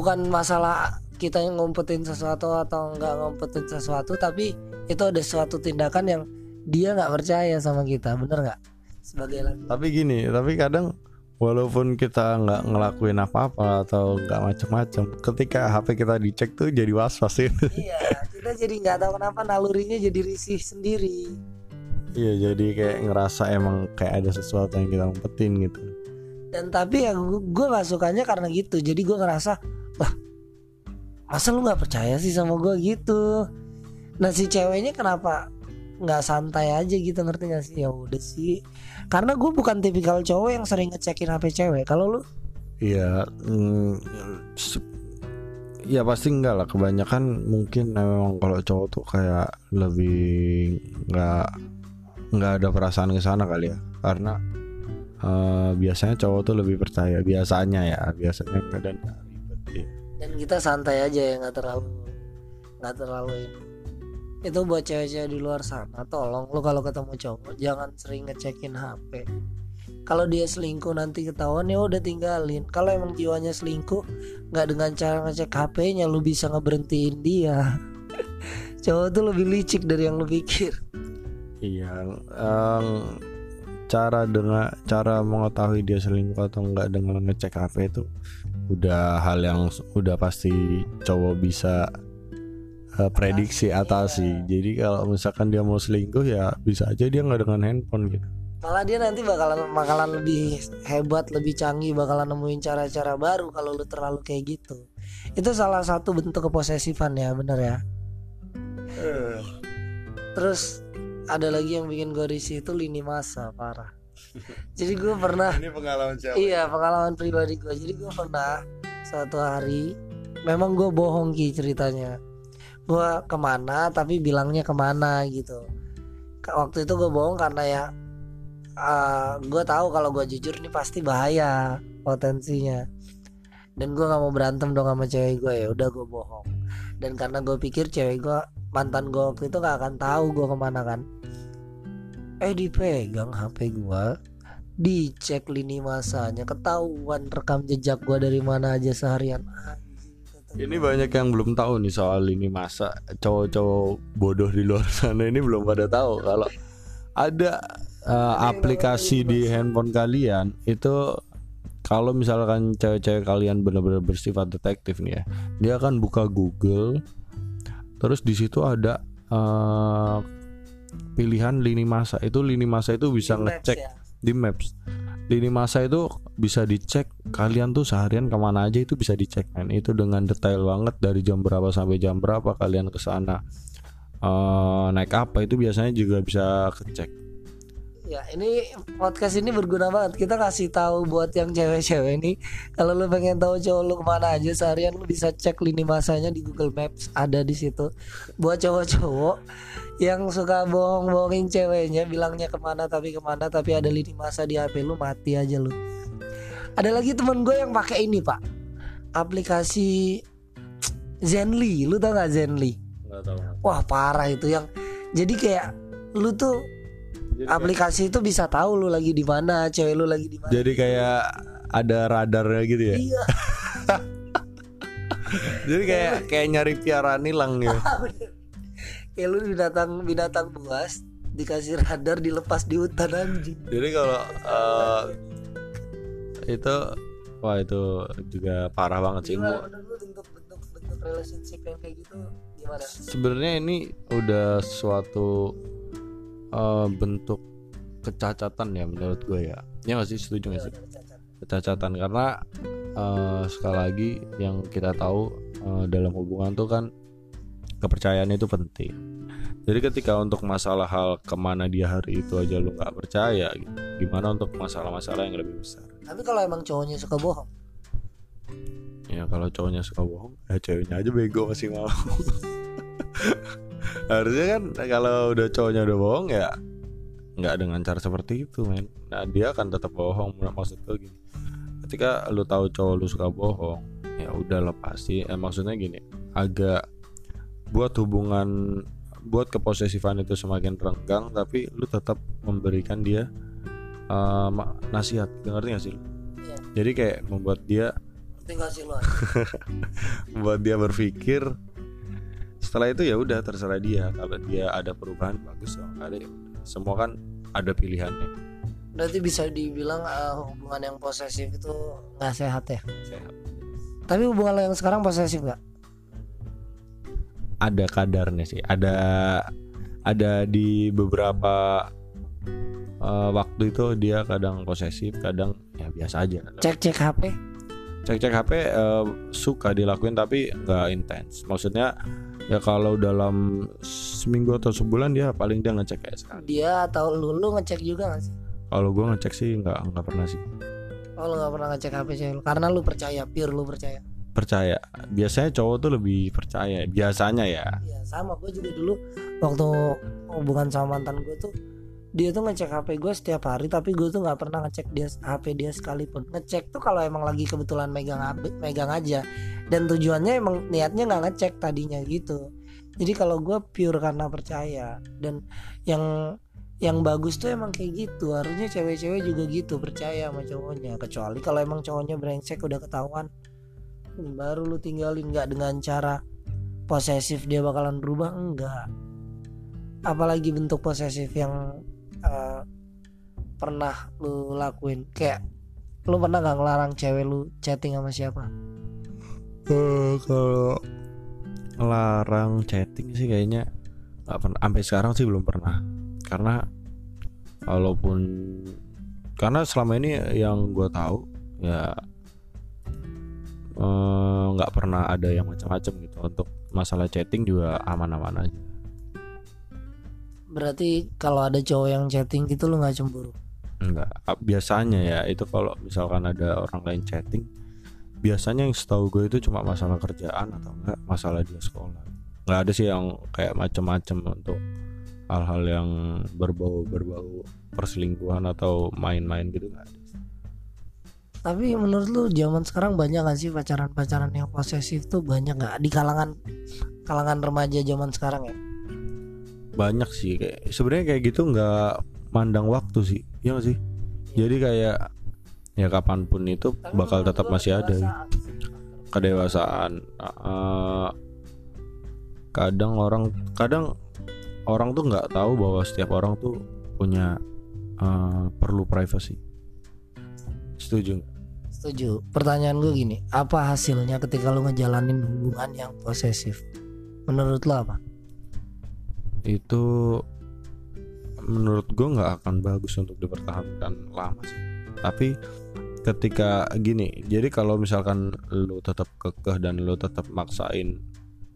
bukan masalah kita yang ngumpetin sesuatu atau nggak ngumpetin sesuatu tapi itu ada suatu tindakan yang dia nggak percaya sama kita bener nggak? Sebagai laki tapi gini tapi kadang walaupun kita nggak ngelakuin apa-apa atau nggak macem-macem ketika HP kita dicek tuh jadi was-was gitu iya kita jadi nggak tahu kenapa nalurinya jadi risih sendiri. Iya jadi kayak ngerasa emang kayak ada sesuatu yang kita umpetin gitu. Dan tapi ya gue gak sukanya karena gitu. Jadi gue ngerasa lah masa lu nggak percaya sih sama gue gitu. Nah si ceweknya kenapa nggak santai aja gitu ngerti gak sih? Ya udah sih. Karena gue bukan tipikal cowok yang sering ngecekin hp cewek. Kalau lu? Iya mm, ya pasti enggak lah. Kebanyakan mungkin memang kalau cowok tuh kayak lebih nggak nggak ada perasaan ke sana kali ya. Karena eh, biasanya cowok tuh lebih percaya biasanya ya biasanya ya. Dan kita santai aja ya nggak terlalu nggak terlalu ini. Itu buat cewek-cewek di luar sana tolong lu kalau ketemu cowok jangan sering ngecekin HP kalau dia selingkuh nanti ketahuan ya udah tinggalin. Kalau emang jiwanya selingkuh nggak dengan cara ngecek HP-nya lu bisa ngeberhentiin dia. Cowok tuh lebih licik dari yang lu pikir. Iya, em, cara dengan cara mengetahui dia selingkuh atau enggak dengan ngecek HP itu udah hal yang udah pasti cowok bisa eh, prediksi atasi. Jadi kalau misalkan dia mau selingkuh ya bisa aja dia nggak dengan handphone gitu. malah dia nanti bakalan bakalan lebih hebat lebih canggih bakalan nemuin cara-cara baru kalau lu terlalu kayak gitu. Itu salah satu bentuk keposesifan ya bener ya? Terus ada lagi yang bikin gue risih itu lini masa parah jadi gue pernah Ini pengalaman siapa? iya pengalaman pribadi gue jadi gue pernah suatu hari memang gue bohong ki ceritanya. Gue ke mana tapi bilangnya ke mana gitu. Waktu itu gue bohong karena ya gue tahu kalau gue jujur ini pasti bahaya potensinya. Dan gue nggak mau berantem dong sama cewek gue ya udah gue bohong. Dan karena gue pikir cewek gue mantan gue waktu itu gak akan tahu gue ke mana kan eh dipegang HP gue dicek lini masanya. Ketahuan rekam jejak gue dari mana aja seharian. Ini banyak yang belum tahu nih soal ini masa cowok-cowok bodoh di luar sana ini belum pada tahu. Kalau ada eh, aplikasi di handphone kalian itu kalau misalkan cewek-cewek kalian benar-benar bersifat detektif nih ya, dia akan buka Google, terus di situ ada eh, pilihan lini masa. Itu lini masa itu bisa Maps ngecek ya. di Maps. Lini masa itu bisa dicek kalian tuh seharian ke mana aja itu bisa dicek men. Itu dengan detail banget dari jam berapa sampai jam berapa kalian ke sana. Eh, naik apa itu biasanya juga bisa kecek. Ya ini podcast ini berguna banget. Kita kasih tahu buat yang cewek-cewek ini Kalau lu pengen tahu cowok lu ke mana aja Seharian lu bisa cek lini masanya di Google Maps Ada di situ. Buat cowok-cowok yang suka bohong-bohongin ceweknya Bilangnya ke mana tapi ke mana Tapi ada lini masa di HP lu mati aja lu. Ada lagi temen gue yang pakai ini pak. Aplikasi Zenly. Lu tau gak Zenly? Nggak tahu. Wah parah itu yang Jadi kayak Lu tuh aplikasi itu bisa tahu lu lagi di mana, cewek lu lagi di mana. Jadi kayak ada radarnya gitu ya. Iya. Jadi kayak kayak nyari piaraan hilang gitu. Kayak lu binatang binatang buas dikasih radar dilepas di hutan anjing. Jadi kalau eh, itu wah itu juga parah banget sih. Bentuk bentuk bentuk relationship yang kayak gitu gimana? Sebenarnya ini udah suatu eh, bentuk kecacatan ya menurut gue ya. Ya nggak sih setuju nggak sih? Kecacatan karena eh, sekali lagi yang kita tahu eh, dalam hubungan tuh kan kepercayaan itu penting. Jadi ketika untuk masalah hal ke mana dia hari itu aja lu nggak percaya, gitu. gimana untuk masalah-masalah yang lebih besar? Tapi kalau emang cowoknya suka bohong, Ya kalau cowoknya suka bohong, ya ceweknya aja bego masih mau. Harusnya kan kalau udah cowoknya udah bohong ya nggak dengan cara seperti itu men. Nah dia akan tetap bohong. Maksud gue gini, ketika lu tahu cowok lu suka bohong, ya udah lepasi. Eh, maksudnya gini, agak buat hubungan buat keposesifan itu semakin renggang tapi lu tetap memberikan dia ma- nasihat ngerti gak sih lu? Iya. jadi kayak membuat dia tinggal sih lu buat dia berpikir setelah itu ya udah terserah dia. Kalau dia ada perubahan bagus kalau ada ya udah. semua kan ada pilihannya. Berarti bisa dibilang eh, hubungan yang posesif itu nggak sehat ya? Sehat. tapi hubungan lo yang sekarang posesif nggak? Ada kadarnya sih. Ada ada di beberapa eh, waktu itu dia kadang posesif kadang ya biasa aja. Cek cek HP cek cek HP eh, suka dilakuin tapi nggak intens. Maksudnya ya kalau dalam seminggu atau sebulan dia paling dia ngecek kayak sekali dia atau lu lu ngecek juga nggak sih? Kalau gue ngecek sih nggak nggak pernah sih. Oh lu nggak pernah ngecek HP lu karena lu percaya pure lu percaya. Percaya. Biasanya cowok tuh lebih percaya biasanya ya. Iya sama. Gue juga dulu waktu hubungan sama mantan gue tuh dia tuh ngecek HP gue setiap hari tapi gue tuh nggak pernah ngecek dia HP dia sekalipun. Ngecek tuh kalau emang lagi kebetulan megang HP megang aja. Dan tujuannya emang niatnya nggak ngecek tadinya gitu. Jadi kalau gue pure karena percaya dan yang yang bagus tuh emang kayak gitu. Harusnya cewek-cewek juga gitu percaya sama cowoknya. Kecuali kalau emang cowoknya brengsek udah ketahuan baru lu tinggalin. Nggak dengan cara posesif dia bakalan berubah enggak apalagi bentuk posesif yang eh, pernah lu lakuin? Kayak lu pernah nggak ngelarang cewek lu chatting sama siapa? Eh, kalau ngelarang chatting sih kayaknya nggak pernah. Sampai sekarang sih belum pernah. Karena walaupun karena selama ini yang gue tahu ya eh, nggak pernah ada yang macam-macam gitu. Untuk masalah chatting juga aman-aman aja berarti kalau ada cowok yang chatting gitu lu nggak cemburu? Enggak, biasanya ya itu kalau misalkan ada orang lain chatting biasanya yang setahu gue itu cuma masalah kerjaan atau enggak masalah dia sekolah. Nggak ada sih yang kayak macem-macem untuk hal-hal yang berbau berbau perselingkuhan atau main-main gitu nggak ada tapi menurut lu zaman sekarang banyak gak sih pacaran-pacaran yang posesif tuh banyak nggak? Di kalangan kalangan remaja zaman sekarang ya banyak sih kayak sebenarnya kayak gitu nggak mandang waktu sih ya nggak sih jadi kayak ya kapan pun itu bakal tetap masih ada kedewasaan sih. kedewasaan eh, kadang orang kadang orang tuh nggak tahu bahwa setiap orang tuh punya eh, perlu privacy setuju nggak? Setuju. Pertanyaan gue gini, apa hasilnya ketika lu ngejalanin hubungan yang posesif? Menurut lo apa? Itu menurut gue nggak akan bagus untuk dipertahankan lama sih. Tapi ketika gini jadi kalau misalkan lu tetap kekeh dan lu tetap maksain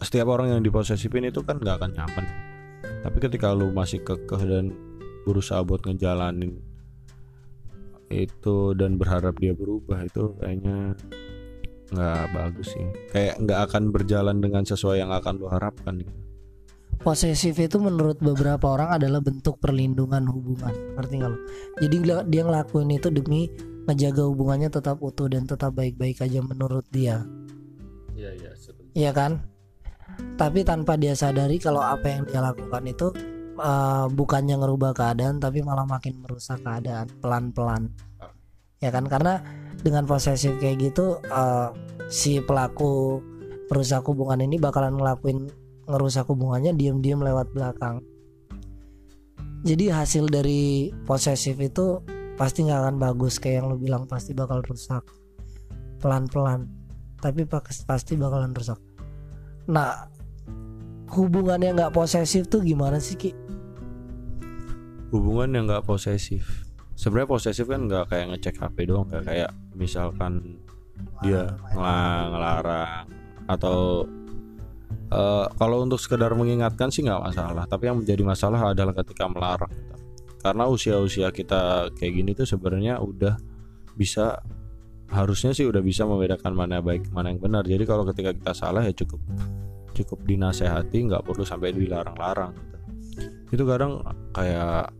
setiap orang yang diposesifin itu kan nggak akan nyaman. Tapi ketika lu masih kekeh dan berusaha buat ngejalanin itu dan berharap dia berubah itu kayaknya nggak bagus sih. Kayak nggak akan berjalan dengan sesuai yang akan lu harapkan gitu. Posesif itu menurut beberapa orang adalah bentuk perlindungan hubungan. Ngerti gak lo? Jadi dia- ngelakuin itu demi ngejaga hubungannya tetap utuh dan tetap baik-baik aja menurut dia. Iya iya. Iya kan? Tapi tanpa dia sadari kalau apa yang dia lakukan itu eh, bukannya ngerubah keadaan tapi malah makin merusak keadaan pelan-pelan. Ya kan? Karena dengan posesif kayak gitu eh, si pelaku perusak hubungan ini bakalan ngelakuin ngerusak hubungannya diam-diam lewat belakang. Jadi hasil dari posesif itu pasti nggak akan bagus kayak yang lu bilang pasti bakal rusak pelan-pelan tapi pasti bakalan rusak. Nah, hubungan yang nggak posesif tuh gimana sih Ki? hubungan yang nggak posesif sebenarnya posesif kan nggak kayak ngecek HP doang nggak kayak misalkan dia ngela- ngelarang atau eh, kalau untuk sekedar mengingatkan sih nggak masalah. Tapi yang menjadi masalah adalah ketika melarang. Karena usia-usia kita kayak gini tuh sebenarnya udah bisa harusnya sih udah bisa membedakan mana baik mana yang benar. Jadi kalau ketika kita salah ya cukup cukup dinasehati nggak perlu sampai dilarang-larang gitu. Itu kadang kayak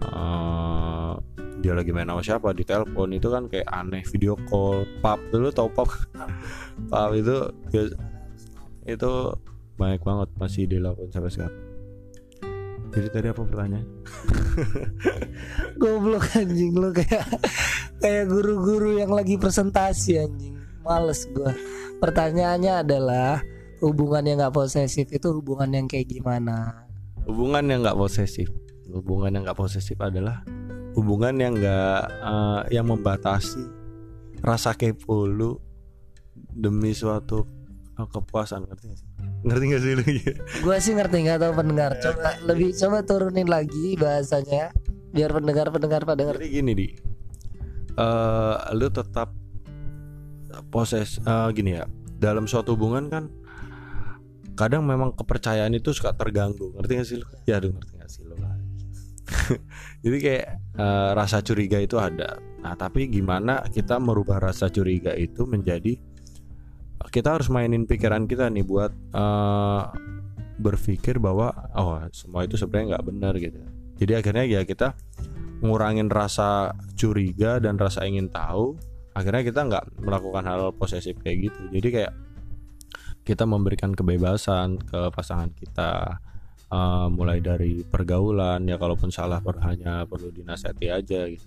eh, dia lagi main sama siapa di telepon itu kan kayak aneh video call. Pap dulu tau pap itu itu banyak banget masih dilakukan sampai sekarang. Jadi tadi apa pertanyaan? Goblok anjing lu kayak kayak guru-guru yang lagi presentasi anjing. males gua. Pertanyaannya adalah hubungan yang nggak posesif itu hubungan yang kayak gimana? Hubungan yang nggak posesif. Hubungan yang nggak posesif adalah hubungan yang nggak eh, yang membatasi rasa kepo lu demi suatu eh, kepuasan ngerti gak sih? Ngerti gak sih lu? Gua sih ngerti nggak tahu pendengar. Coba lebih coba turunin lagi bahasanya biar pendengar pendengar pada ngerti. Jadi gini di, eh lu tetap poses eh, gini ya. Dalam suatu hubungan kan kadang memang kepercayaan itu suka terganggu. Ngerti gak sih lu? Ya aduh ngerti gak sih lu? Jadi kayak eh, rasa curiga itu ada. Nah tapi gimana kita merubah rasa curiga itu menjadi kita harus mainin pikiran kita nih buat eh, berpikir bahwa oh semua itu sebenarnya nggak benar gitu. Jadi akhirnya ya kita ngurangin rasa curiga dan rasa ingin tahu. Akhirnya kita nggak melakukan hal posesif kayak gitu. Jadi kayak kita memberikan kebebasan ke pasangan kita eh, mulai dari pergaulan ya kalaupun salah per, hanya perlu dinasihati aja gitu.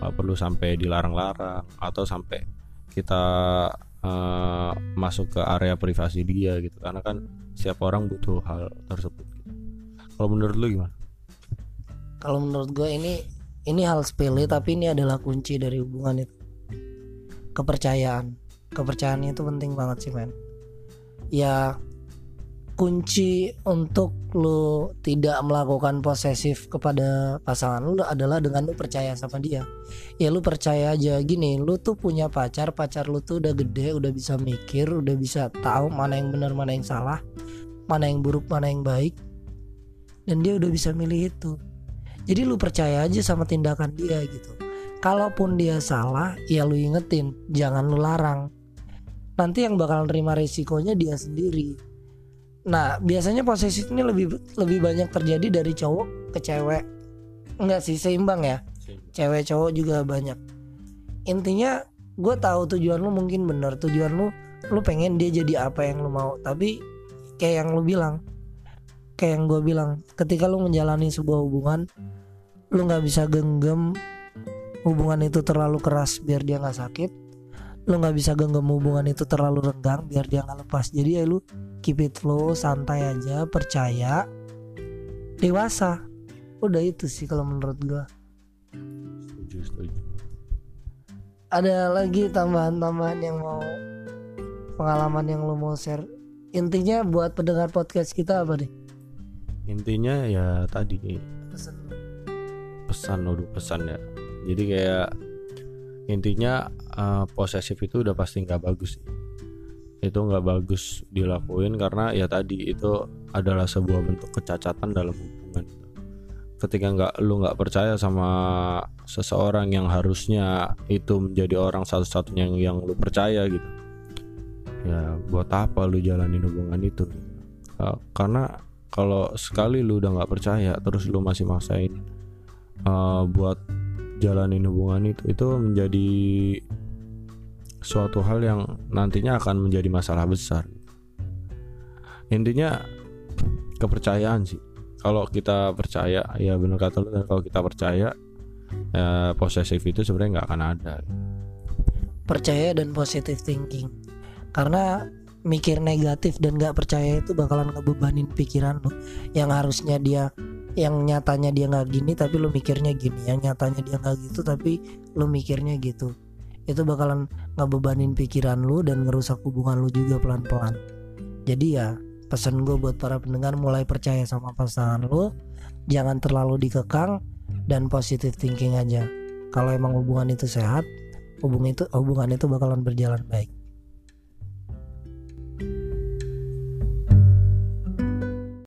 Nggak perlu sampai dilarang-larang atau sampai kita eh, masuk ke area privasi dia gitu. Karena kan setiap orang butuh hal tersebut gitu. kalau menurut lu gimana? Kalau menurut gue ini ini hal sepele tapi ini adalah kunci dari hubungan itu. Kepercayaan. Kepercayaan itu penting banget sih men. Ya kunci untuk lu tidak melakukan posesif kepada pasangan lu adalah dengan lu percaya sama dia. Ya lu percaya aja. Gini lu tuh punya pacar pacar lu tuh udah gede udah bisa mikir udah bisa tahu mana yang benar mana yang salah mana yang buruk mana yang baik. Dan dia udah bisa milih itu. Jadi lu percaya aja sama tindakan dia gitu. Kalaupun dia salah ya lu ingetin jangan lu larang. Nanti yang bakal nerima resikonya dia sendiri nah biasanya posesif ini lebih lebih banyak terjadi dari cowok ke cewek. Enggak sih seimbang ya. Cewek cowok juga banyak. Intinya gue tahu tujuan lu mungkin bener tujuan lu lu pengen dia jadi apa yang lu mau. Tapi kayak yang lu bilang kayak yang gue bilang ketika lu menjalani sebuah hubungan lu nggak bisa genggam hubungan itu terlalu keras biar dia nggak sakit. Lu nggak bisa genggam hubungan itu terlalu renggang biar dia nggak lepas. Jadi ya lu keep it flow santai aja percaya. Dewasa. Udah itu sih kalau menurut gua. Setuju setuju. Ada lagi tambahan-tambahan yang mau pengalaman yang lu mau share? Intinya buat pendengar podcast kita apa nih? Intinya ya tadi pesan. pesan udah pesan ya. Jadi kayak intinya eh, posesif itu udah pasti nggak bagus itu nggak bagus dilakuin karena ya tadi itu adalah sebuah bentuk kecacatan dalam hubungan. Ketika nggak lu nggak percaya sama seseorang yang harusnya itu menjadi orang satu-satunya yang, yang lu percaya gitu. Ya buat apa lu jalanin hubungan itu? Eh, karena kalau sekali lu udah nggak percaya terus lu masih maksain eh, buat jalanin hubungan itu itu menjadi suatu hal yang nantinya akan menjadi masalah besar. Intinya kepercayaan sih. Kalau kita percaya ya benar kata lu kalau kita percaya ya, posesif itu sebenarnya nggak akan ada. Percaya dan positive thinking. Karena mikir negatif dan gak percaya itu bakalan ngebebanin pikiran lu. Yang harusnya dia yang nyatanya dia nggak gini tapi lu mikirnya gini. Yang nyatanya dia nggak gitu tapi lu mikirnya gitu itu bakalan ngebebanin pikiran lu dan ngerusak hubungan lu juga pelan-pelan. Jadi ya pesan gue buat para pendengar mulai percaya sama pasangan lu jangan terlalu dikekang dan positive thinking aja. Kalau emang hubungan itu sehat hubungan itu hubungan itu bakalan berjalan baik